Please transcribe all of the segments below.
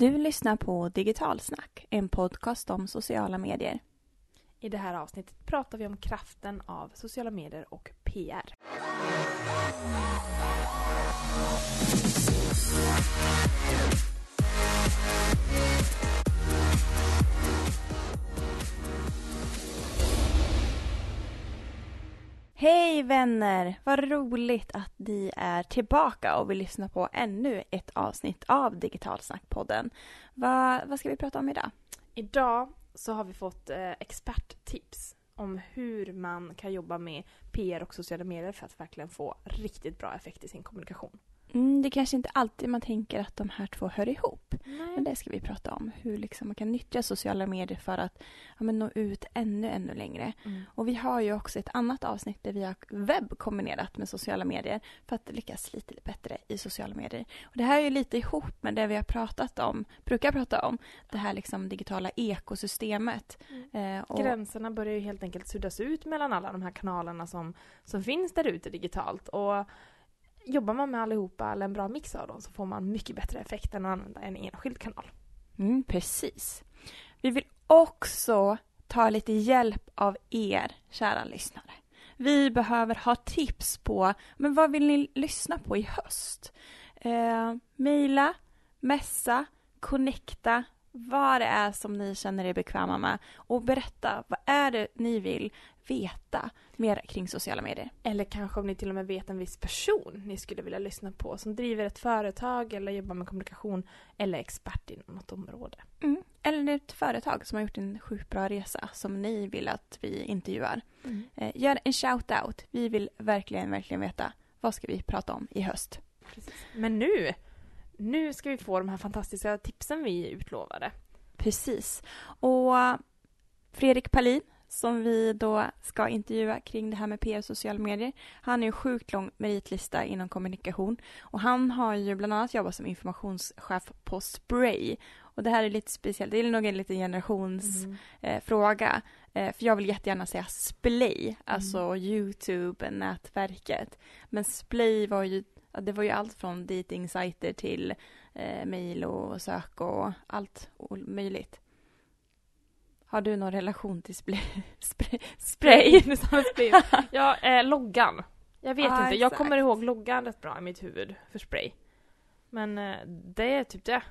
Du lyssnar på Digitalsnack, en podcast om sociala medier. I det här avsnittet pratar vi om kraften av sociala medier och PR. Hej vänner! Vad roligt att ni är tillbaka och vill lyssna på ännu ett avsnitt av Digitalsnackpodden. Vad, vad ska vi prata om idag? Idag så har vi fått eh, experttips om hur man kan jobba med PR och sociala medier för att verkligen få riktigt bra effekt i sin kommunikation. Mm, det kanske inte alltid man tänker att de här två hör ihop. Nej. Men det ska vi prata om. Hur liksom man kan nyttja sociala medier för att ja, nå ut ännu, ännu längre. Mm. Och vi har ju också ett annat avsnitt där vi har webb kombinerat med sociala medier för att lyckas lite bättre i sociala medier. Och det här är ju lite ihop med det vi har pratat om, brukar prata om, det här liksom digitala ekosystemet. Eh, och, Gränserna börjar ju helt enkelt suddas ut mellan alla de här kanalerna som, som finns där ute digitalt. Och jobbar man med allihopa, eller en bra mix av dem, så får man mycket bättre effekt än att använda en enskild kanal. mm, precis. Vi vill också ta lite hjälp av er, kära lyssnare. Vi behöver ha tips på men vad vill ni lyssna på i höst. Eh, Mejla, messa, connecta, vad det är som ni känner er bekväma med och berätta vad är det ni vill veta mer kring sociala medier. Eller kanske om ni till och med vet en viss person ni skulle vilja lyssna på som driver ett företag eller jobbar med kommunikation eller är expert inom något område. Mm. Eller ett företag som har gjort en sjukt bra resa som ni vill att vi intervjuar. Eh, gör en shout-out. Vi vill verkligen, verkligen veta vad ska vi prata om i höst. Precis. Men nu, nu ska vi få de här fantastiska tipsen vi utlovade. Precis. Och Fredrik Palin som vi då ska intervjua kring det här med PR och sociala medier. Han är en sjukt lång meritlista inom kommunikation och han har ju bland annat jobbat som informationschef på Spray. Och det här är lite speciellt, det är nog en liten generationsfråga. Eh, för jag vill jättegärna säga Splay, alltså Youtube-nätverket. Men Splay var ju, ja, det var ju allt från datingsajter till eh, mejl och sök och allt möjligt. Har du någon relation till spray? spray? spray? Jag. Ja, eh, loggan. Jag vet Ja, inte, jag exakt. kommer ihåg loggan rätt bra i mitt huvud för spray. Men eh, det är typ det.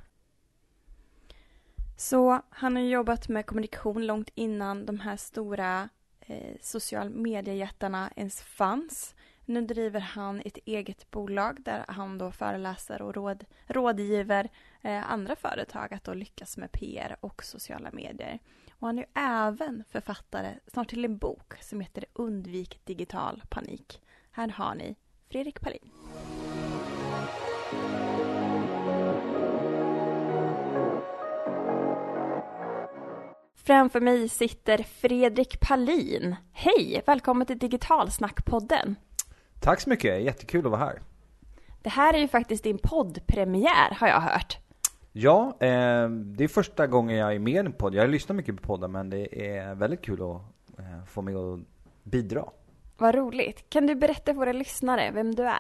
Så han har jobbat med kommunikation långt innan de här stora eh, social mediejättarna ens fanns. Nu driver han ett eget bolag där han då föreläser och råd, rådgiver eh, andra företag att då lyckas med PR och sociala medier. Och han är ju även författare snart till en bok som heter Undvik digital panik. Här har ni Fredrik Palin. Framför mig sitter Fredrik Palin. Hej! Välkommen till Digitalsnackpodden. Tack så mycket, jättekul att vara här. Det här är ju faktiskt din poddpremiär har jag hört. Ja, eh, det är första gången jag är med i en podd. Jag lyssnar mycket på poddar men det är väldigt kul att eh, få med och bidra. Vad roligt. Kan du berätta för våra lyssnare vem du är?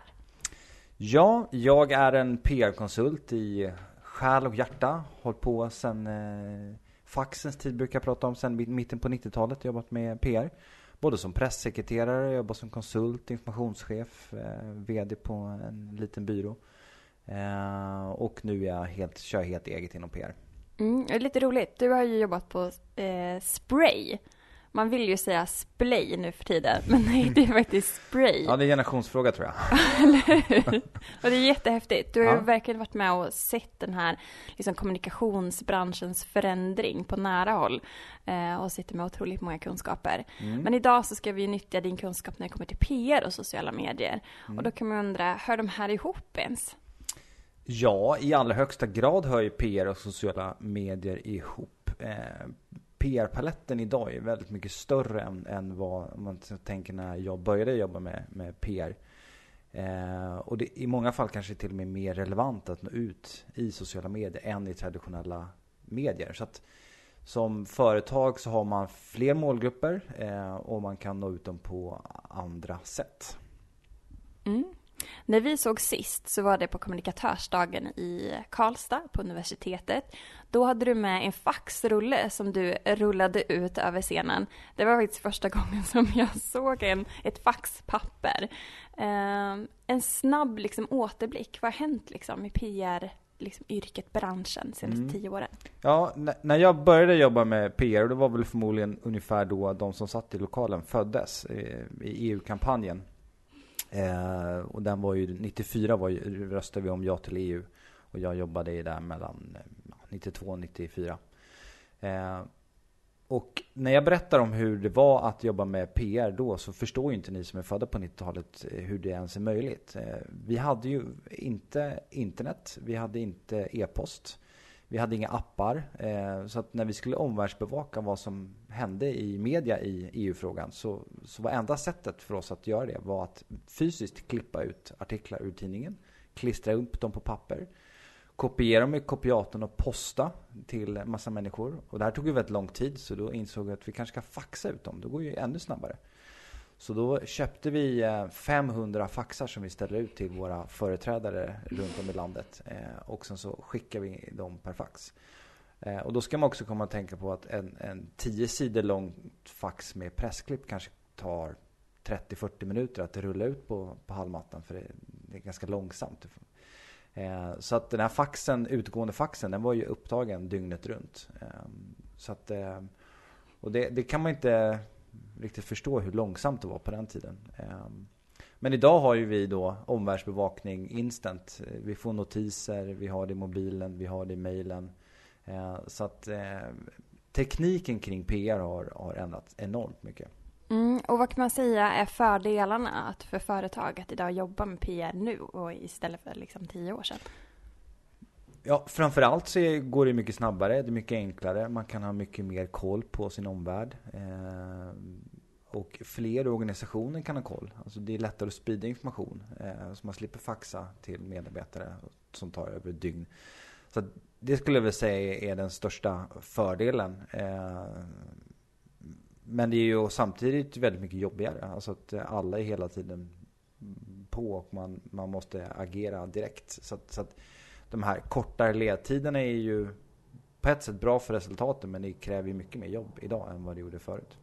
Ja, jag är en PR-konsult i själ och hjärta. Hållit på sen eh, faxens tid brukar jag prata om, sen mitt- mitten på 90-talet. Jobbat med PR. Både som pressekreterare, jobbat som konsult, informationschef, eh, VD på en liten byrå. Eh, och nu är jag helt, kör jag helt eget inom PR. Mm, det är lite roligt. Du har ju jobbat på eh, Spray. Man vill ju säga Splay nu för tiden, men nej, det är faktiskt Spray. Ja, det är en generationsfråga tror jag. Och det är jättehäftigt. Du har Ja. verkligen varit med och sett den här liksom, kommunikationsbranschens förändring på nära håll. Eh, och sitter med otroligt många kunskaper. Mm. Men idag så ska vi nyttja din kunskap när det kommer till PR och sociala medier. Mm. Och då kan man undra, hör de här ihop ens? Ja, i allra högsta grad hör ju PR och sociala medier ihop. Eh, PR-paletten idag är väldigt mycket större än, än vad man tänker när jag började jobba med, med PR. Eh, och det, i många fall kanske till och med mer relevant att nå ut i sociala medier än i traditionella medier. Så att som företag så har man fler målgrupper eh, och man kan nå ut dem på andra sätt. Mm. När vi såg sist så var det på kommunikatörsdagen i Karlstad på universitetet. Då hade du med en faxrulle som du rullade ut över scenen. Det var faktiskt första gången som jag såg en, ett faxpapper. Eh, en snabb liksom, återblick. Vad har hänt liksom, i PR liksom, yrket, branschen, senaste mm. tio åren? Ja, när jag började jobba med PR, det var väl förmodligen ungefär då de som satt i lokalen föddes eh, i EU-kampanjen. Eh, och den var ju, 94 var ju, röstade vi om ja till EU. Och jag jobbade i där mellan 92 och 94. Eh, och när jag berättar om hur det var att jobba med PR då så förstår ju inte ni som är födda på 90-talet eh, hur det ens är möjligt. Eh, vi hade ju inte internet, vi hade inte e-post, vi hade inga appar. Eh, så att när vi skulle omvärldsbevaka vad som hände i media i EU-frågan så, så var enda sättet för oss att göra det var att fysiskt klippa ut artiklar ur tidningen, klistra upp dem på papper kopiera dem i kopiatorn och posta till en massa människor. Och det här tog ju väldigt lång tid så då insåg vi att vi kanske ska faxa ut dem. Det går ju ännu snabbare. Så då köpte vi eh, 500 faxar som vi ställer ut till våra företrädare runt om i landet. Eh, och sen så skickar vi dem per fax. Eh, och då ska man också komma att tänka på att en, en 10 sidor lång fax med pressklipp kanske tar 30-40 minuter att rulla ut på, på halvmattan för det, det är ganska långsamt. Så att den här faxen, utgående faxen, den var ju upptagen dygnet runt. Så att, och det, det, kan man inte riktigt förstå hur långsamt det var på den tiden. Ehm, men idag har ju vi då omvärldsbevakning instant. Vi får notiser, vi har det i mobilen, vi har det i mejlen. Ehm, så att eh, tekniken kring PR har, har ändrats enormt mycket. Mm, och vad kan man säga är fördelarna att för att idag jobba med PR nu och istället för liksom tio år sedan? Ja, framförallt så går det mycket snabbare, det är mycket enklare, man kan ha mycket mer koll på sin omvärld. Eh, och fler organisationer kan ha koll. Alltså det är lättare att sprida information. Eh, så man slipper faxa till medarbetare som tar över ett dygn. Så det skulle jag väl säga är den största fördelen. Eh, men det är ju samtidigt väldigt mycket jobbigare. Alltså att alla är hela tiden på och man, man måste agera direkt. Så att, så att de här kortare ledtiderna är ju på ett sätt bra för resultaten men det kräver ju mycket mer jobb idag än vad det gjorde förut.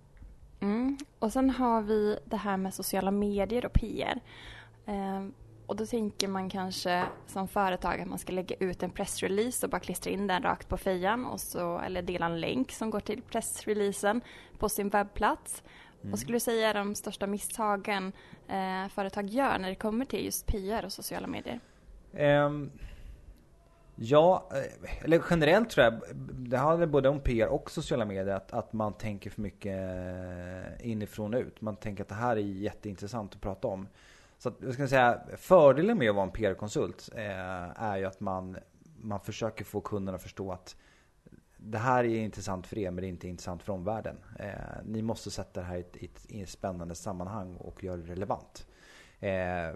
Mm. Och sen har vi det här med sociala medier och PR. Eh, och då tänker man kanske som företag att man ska lägga ut en pressrelease och bara klistra in den rakt på fejan och så, eller dela en länk som går till pressreleasen på sin webbplats. Mm. Vad skulle du säga är de största misstagen eh, företag gör när det kommer till just PR och sociala medier? Um, ja, eh, eller generellt tror jag, det handlar både om PR och sociala medier, att, att man tänker för mycket eh, inifrån och ut. Man tänker att det här är jätteintressant att prata om. Så att, jag ska säga, fördelen med att vara en PR-konsult eh, är ju att man, man försöker få kunderna att förstå att det här är intressant för er men det är inte intressant för omvärlden. Eh, ni måste sätta det här i ett, i ett, i ett spännande sammanhang och göra det relevant. Eh,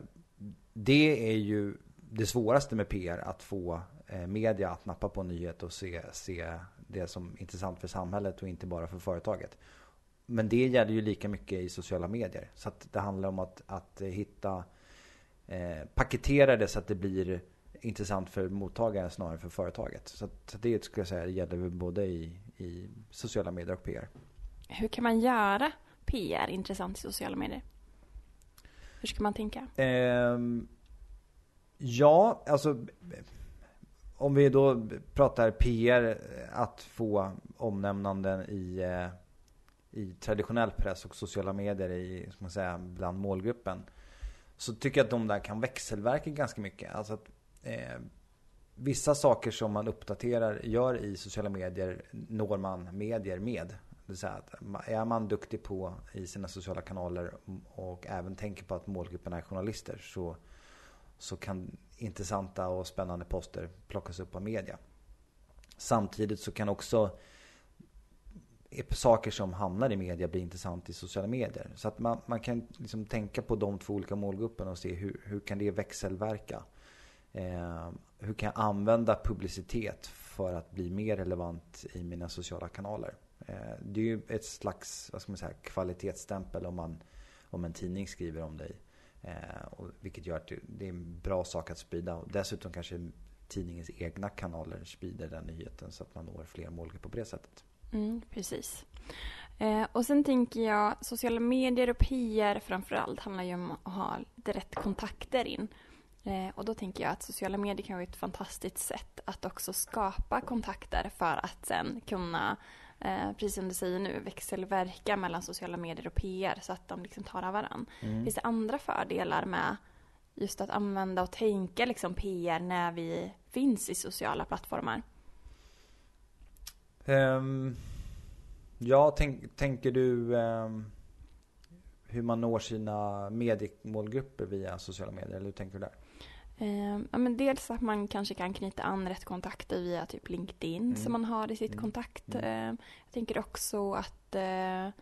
det är ju det svåraste med PR, att få media att nappa på en nyhet och se, se det som intressant för samhället och inte bara för företaget. Men det gäller ju lika mycket i sociala medier. Så att det handlar om att, att hitta, eh, paketera det så att det blir intressant för mottagaren snarare för företaget. Så, att, så det skulle jag säga gäller både i, i sociala medier och PR. Hur kan man göra PR intressant i sociala medier? Hur ska man tänka? Eh, ja, alltså om vi då pratar PR, att få omnämnanden i eh, i traditionell press och sociala medier i, ska man säga, bland målgruppen. Så tycker jag att de där kan växelverka ganska mycket. Alltså att eh, vissa saker som man uppdaterar, gör i sociala medier, når man medier med. Det vill säga att är man duktig på i sina sociala kanaler och även tänker på att målgruppen är journalister så, så kan intressanta och spännande poster plockas upp av media. Samtidigt så kan också saker som hamnar i media bli intressant i sociala medier. Så att man, man kan liksom tänka på de två olika målgrupperna och se hur, hur kan det växelverka? Eh, hur kan jag använda publicitet för att bli mer relevant i mina sociala kanaler? Eh, det är ju ett slags vad ska man säga, kvalitetsstämpel om, man, om en tidning skriver om dig. Eh, och, vilket gör att det, är en bra sak att sprida. Och dessutom kanske tidningens egna kanaler sprider den nyheten så att man når fler målgrupper på det sättet. Mm, precis. Eh, och sen tänker jag, sociala medier och PR framförallt handlar ju om att ha lite rätt kontakter in. Eh, och då tänker jag att sociala medier kan vara ett fantastiskt sätt att också skapa kontakter för att sen kunna, eh, precis som du säger nu, växelverka mellan sociala medier och PR så att de liksom tar av varandra. Mm. Finns det andra fördelar med just att använda och tänka liksom PR när vi finns i sociala plattformar? Um, ja, tänk, tänker du um, hur man når sina mediemålgrupper via sociala medier? Eller hur tänker du där? Uh, ja, men dels att man kanske kan knyta an rätt kontakter via typ LinkedIn mm. som man har i sitt mm. kontakt. Uh, jag tänker också att uh,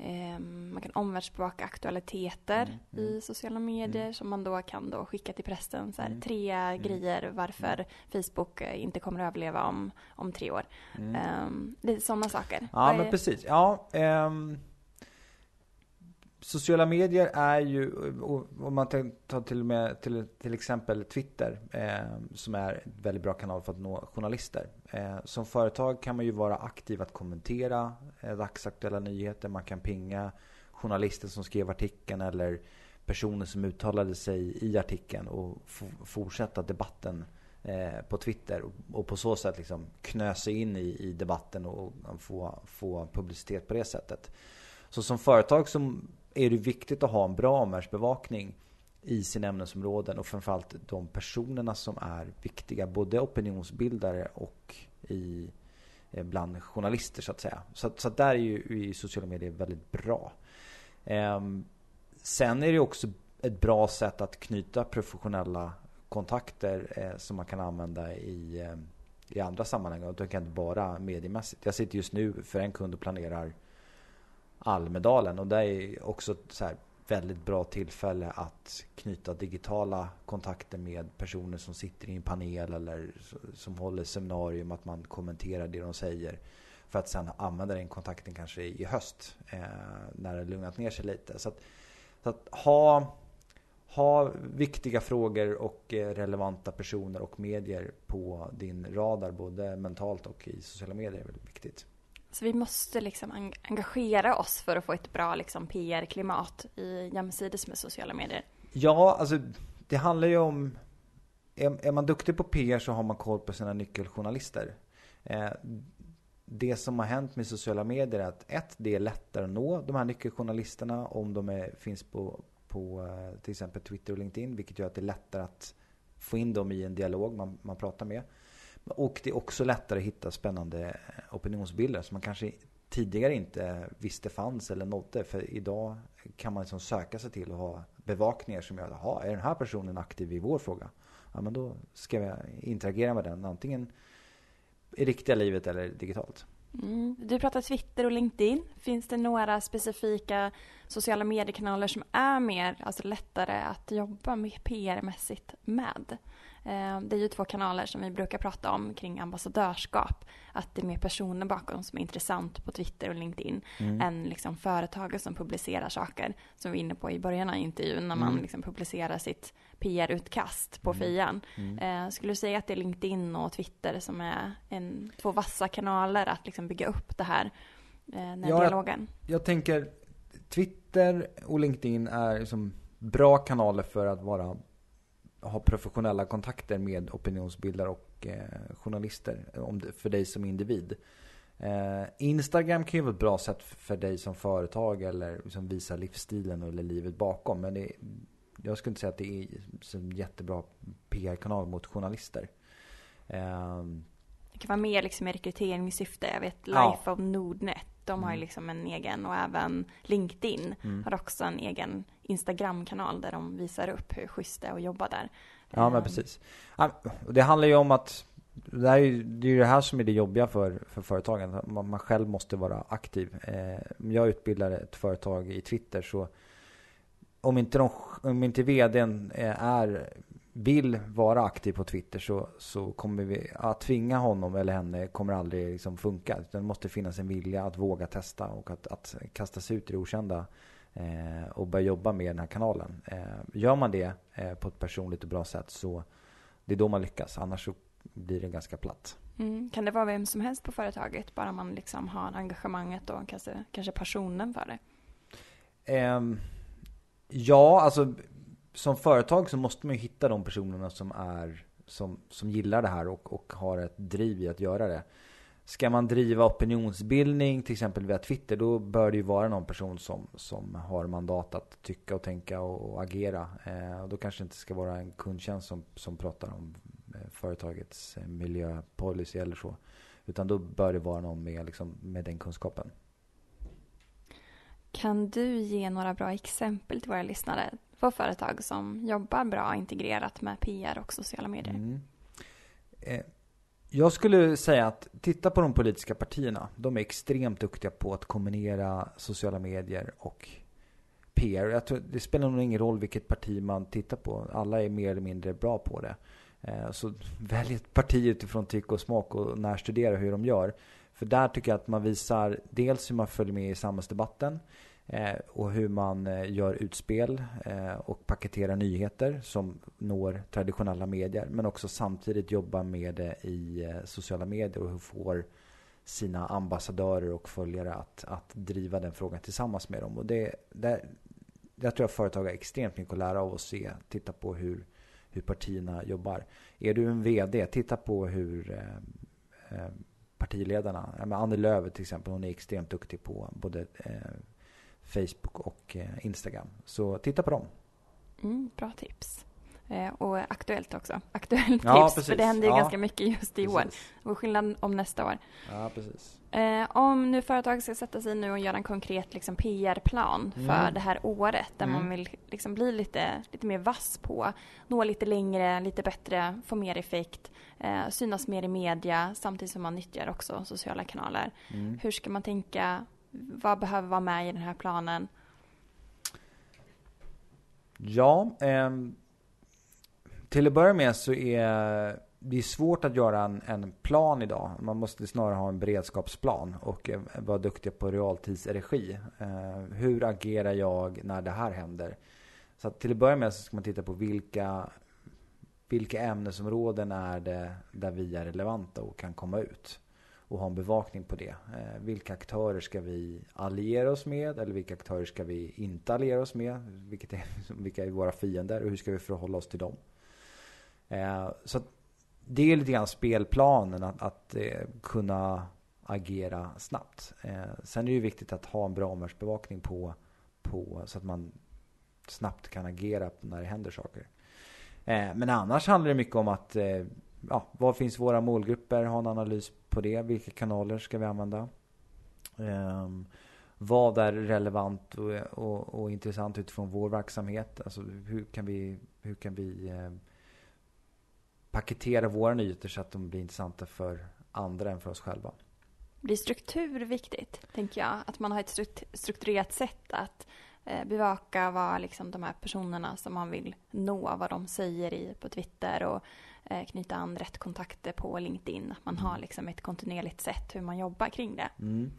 Um, man kan omvärldsbevaka aktualiteter mm, mm, i sociala medier mm. som man då kan då skicka till prästen. Så här, mm. Tre mm. grejer varför mm. Facebook eh, inte kommer att överleva om, om tre år. Lite sådana saker. Ja, men precis. Ja, um, sociala medier är ju, om man tar till, med, till, till exempel Twitter, eh, som är en väldigt bra kanal för att nå journalister. Eh, som företag kan man ju vara aktiv att kommentera eh, dagsaktuella nyheter. Man kan pinga journalister som skrev artikeln eller personer som uttalade sig i artikeln och fortsätta debatten eh, på Twitter och, och, på så sätt liksom knö sig in i, i debatten och, och få, få publicitet på det sättet. Så som företag som är det viktigt att ha en bra omvärldsbevakning i sina ämnesområden och framförallt de personerna som är viktiga, både opinionsbildare och i, eh, bland journalister så att säga. Så, så där är ju, i sociala medier väldigt bra. Eh, sen är det också ett bra sätt att knyta professionella kontakter eh, som man kan använda i, eh, i andra sammanhang. Och det kan inte bara mediemässigt. Jag sitter just nu för en kund och planerar Almedalen och det är också så här väldigt bra tillfälle att knyta digitala kontakter med personer som sitter i en panel eller som håller seminarium, att man kommenterar det de säger. För att sen använda den kontakten kanske i höst eh, när det lugnat ner sig lite. Så att, så att ha, ha viktiga frågor och eh, relevanta personer och medier på din radar både mentalt och i sociala medier är väldigt viktigt. Så vi måste liksom engagera oss för att få ett bra liksom, PR-klimat i jämsides med sociala medier. Ja, alltså det handlar ju om... Är, är man duktig på PR så har man koll på sina nyckeljournalister. Eh, det som har hänt med sociala medier är att ett, det är lättare att nå de här nyckeljournalisterna om de är, finns på, på eh, till exempel Twitter och LinkedIn. Vilket gör att det är lättare att få in dem i en dialog man, man pratar med. Och det är också lättare att hitta spännande opinionsbilder som man kanske tidigare inte visste fanns eller nådde. För idag kan man liksom söka sig till och ha bevakningar som gör att, är den här personen aktiv i vår fråga? Ja, men då ska jag interagera med den antingen i riktiga livet eller digitalt. Mm. Du pratar Twitter och LinkedIn. Finns det några specifika sociala mediekanaler som är mer, alltså lättare att jobba med PR-mässigt med? Eh, det är ju två kanaler som vi brukar prata om kring ambassadörskap. Att det är mer personer bakom som är intressant på Twitter och LinkedIn mm. än liksom företag som publicerar saker. Som vi var inne på i början av intervjun när man mm. liksom publicerar sitt PR-utkast på mm. Fian. Mm. Eh, skulle du säga att det är LinkedIn och Twitter som är en, två vassa kanaler att liksom bygga upp det här, eh, den ja, dialogen? Jag, jag tänker Twitter och LinkedIn är liksom bra kanaler för att vara ha professionella kontakter med opinionsbildare och eh, journalister om för dig som individ. Eh, Instagram kan ju vara ett bra sätt för dig som företag eller som visar livsstilen eller livet bakom. Men det, jag skulle inte säga att det är en jättebra PR-kanal mot journalister. Eh, det kan vara mer liksom i rekryteringssyfte. Jag vet Life ja. of Nordnet. De har ju mm. liksom en egen och även LinkedIn mm. har också en egen Instagram-kanal där de visar upp hur schysst det är att jobba där. Ja men ehm. precis. Det handlar ju om att det, är ju, det är ju det här som är det jobbiga för, för företagen. Man, man själv måste vara aktiv. Om jag utbildar ett företag i Twitter så om inte, de, om inte vdn eh, är, vill vara aktiv på Twitter så, så kommer vi att tvinga honom eller henne kommer aldrig liksom funka. Det måste finnas en vilja att våga testa och att, att kasta sig ut i det okända eh, och börja jobba med den här kanalen. Eh, gör man det eh, på ett personligt och bra sätt så det är då man lyckas. Annars så blir det ganska platt. Mm. Kan det vara vem som helst på företaget, bara man liksom har engagemanget och kanske, kanske passionen för det? Ehm, ja, alltså som företag så måste man ju hitta de personerna som är som, som gillar det här och, och har ett driv i att göra det. Ska man driva opinionsbildning till exempel via Twitter då bör det ju vara någon person som, som har mandat att tycka och tänka och, och agera. Eh, och då kanske det inte ska vara en kundtjänst som, som pratar om eh, företagets eh, miljöpolicy eller så. Utan då bör det vara någon med, liksom, med den kunskapen. Kan du ge några bra exempel till våra lyssnare på företag som jobbar bra integrerat med PR och sociala medier? Mm. Eh, jag skulle säga att titta på de politiska partierna. De är extremt duktiga på att kombinera sociala medier och PR. Jag tror, det spelar nog ingen roll vilket parti man tittar på. Alla är mer eller mindre bra på det. Eh, så välj ett parti utifrån tycke och smak och närstudera hur de gör. För där tycker jag att man visar dels hur man följer med i samhällsdebatten Eh, och hur man eh, gör utspel eh, och paketerar nyheter som når traditionella medier. Men också samtidigt jobba med det i sociala medier och hur får sina ambassadörer och följare att, att driva den frågan tillsammans med dem. Och det, där, jag tror att företag har extremt mycket att lära av att se, titta på hur, hur partierna jobbar. Är du en VD, titta på hur eh partiledarna. Annie Lööf till exempel, hon är extremt duktig på både eh, Facebook och eh, Instagram. Så titta på dem. Mm, bra tips. Eh, och aktuellt också. Aktuellt ja, tips, för det händer ju ja. ganska mycket just i precis. år. Och skillnad om nästa år. Ja, precis. Eh, om nu företag ska sätta sig nu och göra en konkret liksom, PR-plan för mm. det här året där mm. man vill liksom, bli lite, lite mer vass på, nå lite längre, lite bättre, få mer effekt, eh, synas mer i media samtidigt som man nyttjar också sociala kanaler. Mm. Hur ska man tänka? Vad behöver vara med i den här planen? Ja, eh, till att börja med så är det är svårt att göra en, en, plan idag. Man måste snarare ha en beredskapsplan och eh, vara duktig på realtidsregi. Eh, hur agerar jag när det här händer? Så till att börja med så ska man titta på vilka, vilka ämnesområden är det där vi är relevanta och kan komma ut. Och ha en bevakning på det. Eh, vilka aktörer ska vi alliera oss med? Eller vilka aktörer ska vi inte alliera oss med? Vilket är, vilka är våra fiender och hur ska vi förhålla oss till dem? Eh, så det är lite grann spelplanen att, att eh, kunna agera snabbt. Eh, sen är det ju viktigt att ha en bra omvärldsbevakning på, på så att man snabbt kan agera när det händer saker. Eh, men annars handlar det mycket om att eh, ja, vad finns våra målgrupper? Ha en analys på det. Vilka kanaler ska vi använda? Um, vad är relevant och, och, och, intressant utifrån vår verksamhet? Alltså hur kan vi, hur kan vi eh, paketera våra nyheter så att de blir intressanta för andra än för oss själva. Blir struktur viktigt, tänker jag? Att man har ett strukturerat sätt att eh, bevaka vad liksom de här personerna som man vill nå, vad de säger i, på Twitter och eh, knyta an rätt kontakter på LinkedIn. Att man har mm. liksom ett kontinuerligt sätt hur man jobbar kring det. Mm.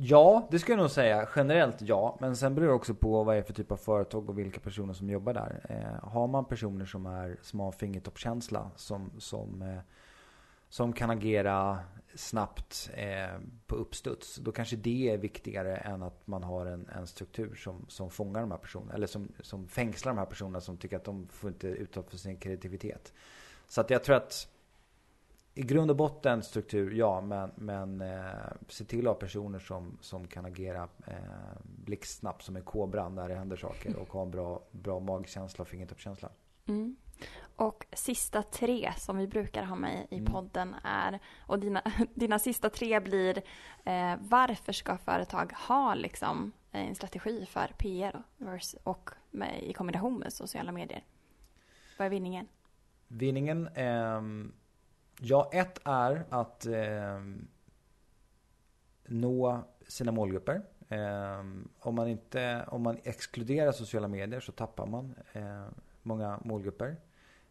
Ja, det skulle jag nog säga. Generellt ja. Men sen beror det också på vad det är för typ av företag och vilka personer som jobbar där. Eh, har man personer som, är, som har fingertoppskänsla, som, som, eh, som kan agera snabbt eh, på uppstuds. Då kanske det är viktigare än att man har en, en struktur som, som fångar de här personerna. Eller som, som fängslar de här personerna som tycker att de får inte utlopp för sin kreativitet. Så att jag tror att i grund och botten struktur, ja. Men, men eh, se till att ha personer som, som kan agera eh, blixtsnabbt som en kobra när det händer saker. Och ha en bra, bra magkänsla och fingertoppskänsla. Mm. Och sista tre som vi brukar ha med i mm. podden är, och dina, dina sista tre blir eh, varför ska företag ha liksom en strategi för PR och med, i kombination med sociala medier? Vad är vinningen? Vinningen ehm Ja, ett är att eh, nå sina målgrupper. Eh, om, man inte, om man exkluderar sociala medier så tappar man eh, många målgrupper.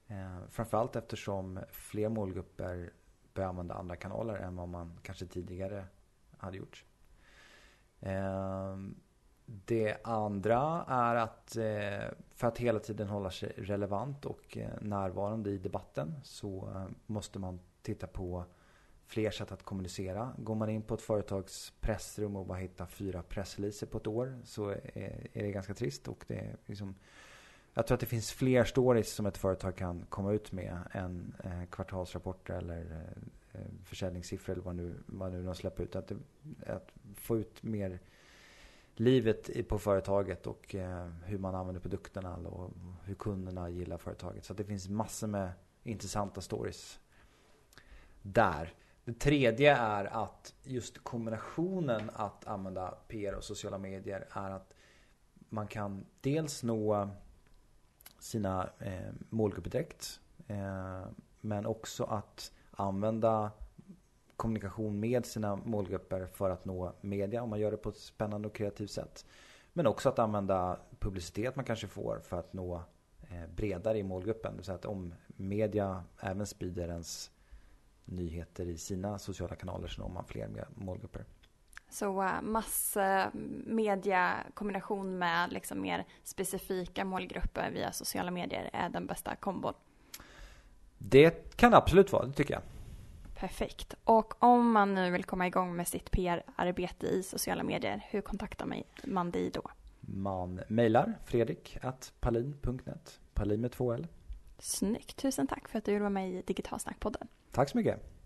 Eh, framförallt eftersom fler målgrupper börjar använda andra kanaler än vad man kanske tidigare hade gjort. Eh, Det andra är att eh, för att hela tiden hålla sig relevant och eh, närvarande i debatten så eh, måste man titta på fler sätt att kommunicera. Går man in på ett företags pressrum och bara hittar fyra pressreleaser på ett år så är, är det ganska trist. Och det är liksom, jag tror att det finns fler stories som ett företag kan komma ut med än eh, kvartalsrapporter eller eh, eh, försäljningssiffror eller vad nu, vad nu de släpper ut. Att, att få ut mer livet på företaget och hur man använder produkterna och hur kunderna gillar företaget. Så det finns massor med intressanta stories där. Det tredje är att just kombinationen att använda PR och sociala medier är att man kan dels nå sina eh, målgrupper direkt. Eh, men också att använda kommunikation med sina målgrupper för att nå media om man gör det på ett spännande och kreativt sätt. Men också att använda publicitet man kanske får för att nå eh, bredare i målgruppen. Så att om media även sprider ens nyheter i sina sociala kanaler så når man fler målgrupper. Så uh, massmedia kombination med liksom mer specifika målgrupper via sociala medier är den bästa kombon? Det kan absolut vara, det tycker jag. Perfekt. Och om man nu vill komma igång med sitt PR-arbete i sociala medier, hur kontaktar man dig då? Man mejlar fredrik.palin.net. Palin med två L. Snyggt. Tusen tack för att du vill vara med i Digitalsnackpodden. Tack så mycket.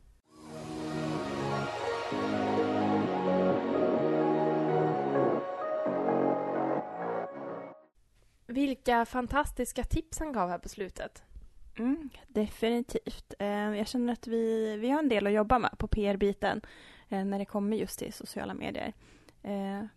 Vilka fantastiska tips han gav här på slutet. Mm, definitivt. Eh, jag känner att vi, vi har en del att jobba med på PR-biten eh, när det kommer just till sociala medier. Eh,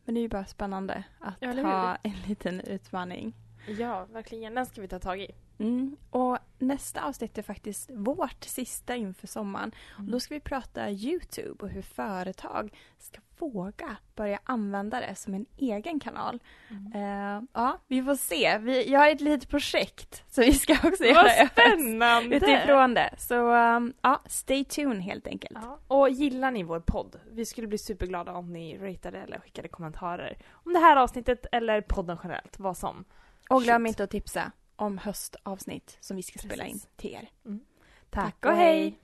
men det är ju bara spännande att ja, ha en liten utmaning. Ja, verkligen. Den ska vi ta tag i. Mm. Och nästa avsnitt är faktiskt vårt sista inför sommaren. Mm. Och då ska vi prata Youtube och hur företag ska våga börja använda det som en egen kanal. Mm. Uh, ja, vi får se. Vi, jag har ett litet projekt som vi ska också göra. Vad spännande! Utifrån det. Så um, ja, stay tuned helt enkelt. Ja. Och gillar ni vår podd? Vi skulle bli superglada om ni ratade eller skickade kommentarer om det här avsnittet eller podden generellt, vad som. Och glöm Shit. inte att tipsa om höstavsnitt som vi ska Precis. spela in till er. Mm. Tack, Tack och hej.